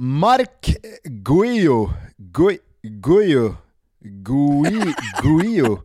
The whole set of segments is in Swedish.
Mark Guio, Guio, Guio, Guio, Guio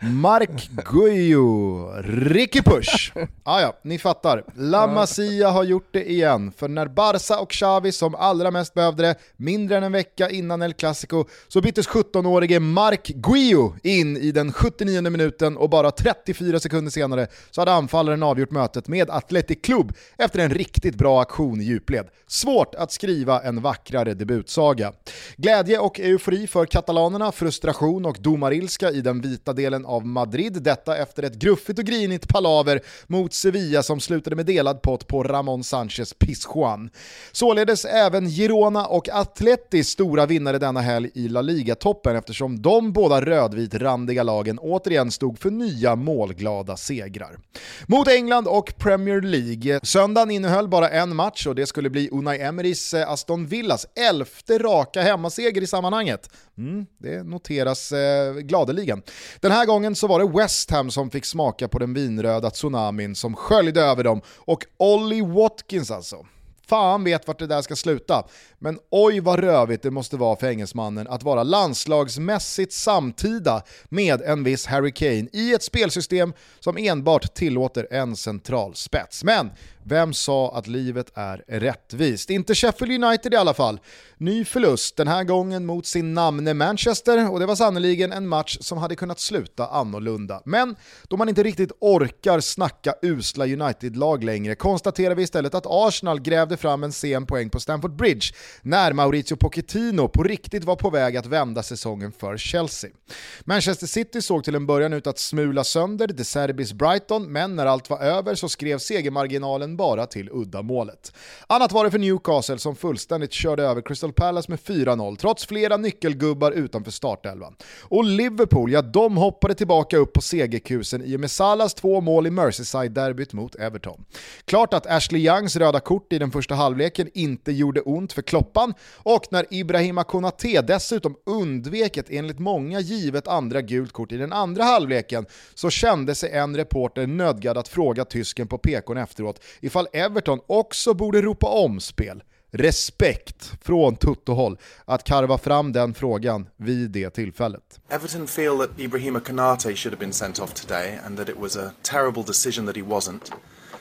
Mark Guijo, Ricky Push. Ah, ja, ni fattar. La Masia har gjort det igen, för när Barca och Xavi som allra mest behövde det, mindre än en vecka innan El Clasico, så byttes 17-årige Mark Guijo in i den 79 minuten och bara 34 sekunder senare så hade anfallaren avgjort mötet med Athletic Club efter en riktigt bra aktion i djupled. Svårt att skriva en vackrare debutsaga. Glädje och eufori för katalanerna, frustration och domarilska i den vita delen av Madrid. Detta efter ett gruffigt och grinigt palaver mot Sevilla som slutade med delad pott på Ramon Sanchez Pizjuan. Således även Girona och Atleti stora vinnare denna helg i La Liga-toppen eftersom de båda rödvit-randiga lagen återigen stod för nya målglada segrar. Mot England och Premier League. Söndagen innehöll bara en match och det skulle bli Unai Emerys eh, Aston Villas elfte raka hemmaseger i sammanhanget. Mm, det noteras eh, gladeligen. Den här gången så var det West Ham som fick smaka på den vinröda tsunamin som sköljde över dem och Ollie Watkins alltså. Fan vet vart det där ska sluta. Men oj vad rövigt det måste vara för engelsmannen att vara landslagsmässigt samtida med en viss Harry Kane i ett spelsystem som enbart tillåter en central spets. Men vem sa att livet är rättvist? Inte Sheffield United i alla fall. Ny förlust, den här gången mot sin namne Manchester och det var sannoliken en match som hade kunnat sluta annorlunda. Men då man inte riktigt orkar snacka usla United-lag längre konstaterar vi istället att Arsenal grävde fram en sen poäng på Stamford Bridge när Maurizio Pochettino på riktigt var på väg att vända säsongen för Chelsea. Manchester City såg till en början ut att smula sönder De Serbis Brighton, men när allt var över så skrev segermarginalen bara till uddamålet. Annat var det för Newcastle som fullständigt körde över Crystal Palace med 4-0, trots flera nyckelgubbar utanför startelvan. Och Liverpool, ja de hoppade tillbaka upp på segerkusen i och med Salas två mål i Merseyside-derbyt mot Everton. Klart att Ashley Youngs röda kort i den första första halvleken inte gjorde ont för Kloppan och när Ibrahima Konate dessutom undvek ett enligt många givet andra gult kort i den andra halvleken så kände sig en reporter nödgad att fråga tysken på PKn efteråt ifall Everton också borde ropa omspel. Respekt från Tuttohåll att karva fram den frågan vid det tillfället. Everton feel that Ibrahima Konate should have been sent off today and that it was a terrible decision that he wasn't.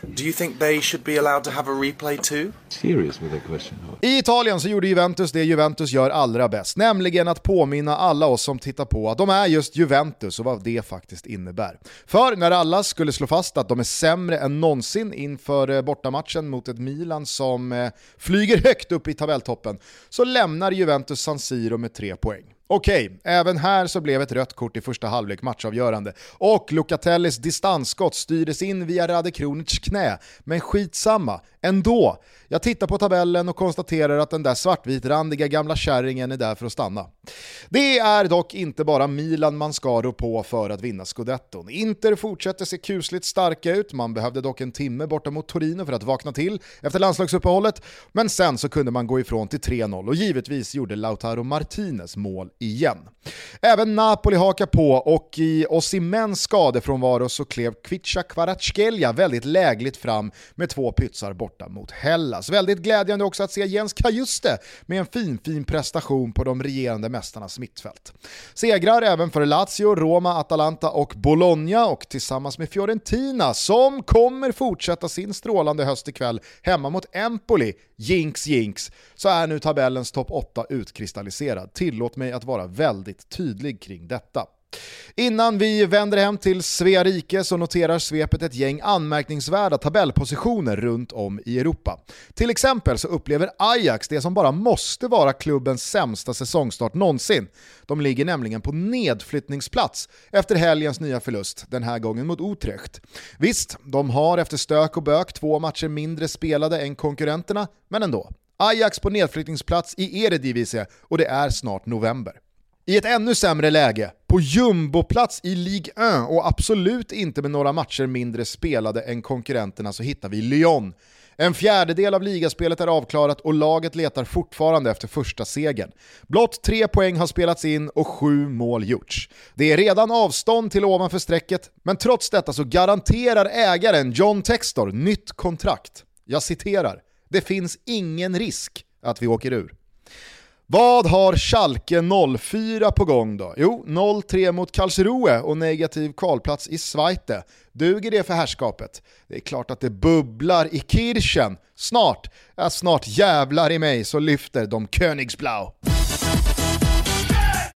Do you think they should be allowed to have a replay too? Serious with the question. I Italien så gjorde Juventus det Juventus gör allra bäst, nämligen att påminna alla oss som tittar på att de är just Juventus och vad det faktiskt innebär. För när alla skulle slå fast att de är sämre än någonsin inför eh, bortamatchen mot ett Milan som eh, flyger högt upp i tabelltoppen så lämnar Juventus San Siro med tre poäng. Okej, även här så blev ett rött kort i första halvlek matchavgörande. Och Lucatellis distansskott styrdes in via Rade Kronics knä, men skitsamma, ändå. Jag tittar på tabellen och konstaterar att den där svartvitrandiga gamla kärringen är där för att stanna. Det är dock inte bara Milan man ska rå på för att vinna scudetton. Inter fortsätter se kusligt starka ut, man behövde dock en timme borta mot Torino för att vakna till efter landslagsuppehållet, men sen så kunde man gå ifrån till 3-0 och givetvis gjorde Lautaro Martinez mål igen. Även Napoli hakar på och i Osimens skadefrånvaro så klev Kvicha Kvaratskhelia väldigt lägligt fram med två pytsar borta mot Hellas. Väldigt glädjande också att se Jens Kajuste med en fin fin prestation på de regerande mästarnas mittfält. Segrar även för Lazio, Roma, Atalanta och Bologna och tillsammans med Fiorentina som kommer fortsätta sin strålande höst ikväll hemma mot Empoli, jinx jinx, så är nu tabellens topp 8 utkristalliserad. Tillåt mig att vara väldigt tydlig kring detta. Innan vi vänder hem till Svea rike så noterar svepet ett gäng anmärkningsvärda tabellpositioner runt om i Europa. Till exempel så upplever Ajax det som bara måste vara klubbens sämsta säsongstart någonsin. De ligger nämligen på nedflyttningsplats efter helgens nya förlust, den här gången mot Utrecht. Visst, de har efter stök och bök två matcher mindre spelade än konkurrenterna, men ändå. Ajax på nedflyttningsplats i Eredivisie och det är snart november. I ett ännu sämre läge, på jumboplats i Ligue 1 och absolut inte med några matcher mindre spelade än konkurrenterna så hittar vi Lyon. En fjärdedel av ligaspelet är avklarat och laget letar fortfarande efter första segern. Blott tre poäng har spelats in och sju mål gjorts. Det är redan avstånd till ovanför strecket, men trots detta så garanterar ägaren John Textor nytt kontrakt. Jag citerar, det finns ingen risk att vi åker ur. Vad har Schalke 04 på gång då? Jo, 0-3 mot Karlsruhe och negativ kvalplats i Schweite. Duger det för herrskapet? Det är klart att det bubblar i Kirchen. Snart, ja snart jävlar i mig så lyfter de Königsblau.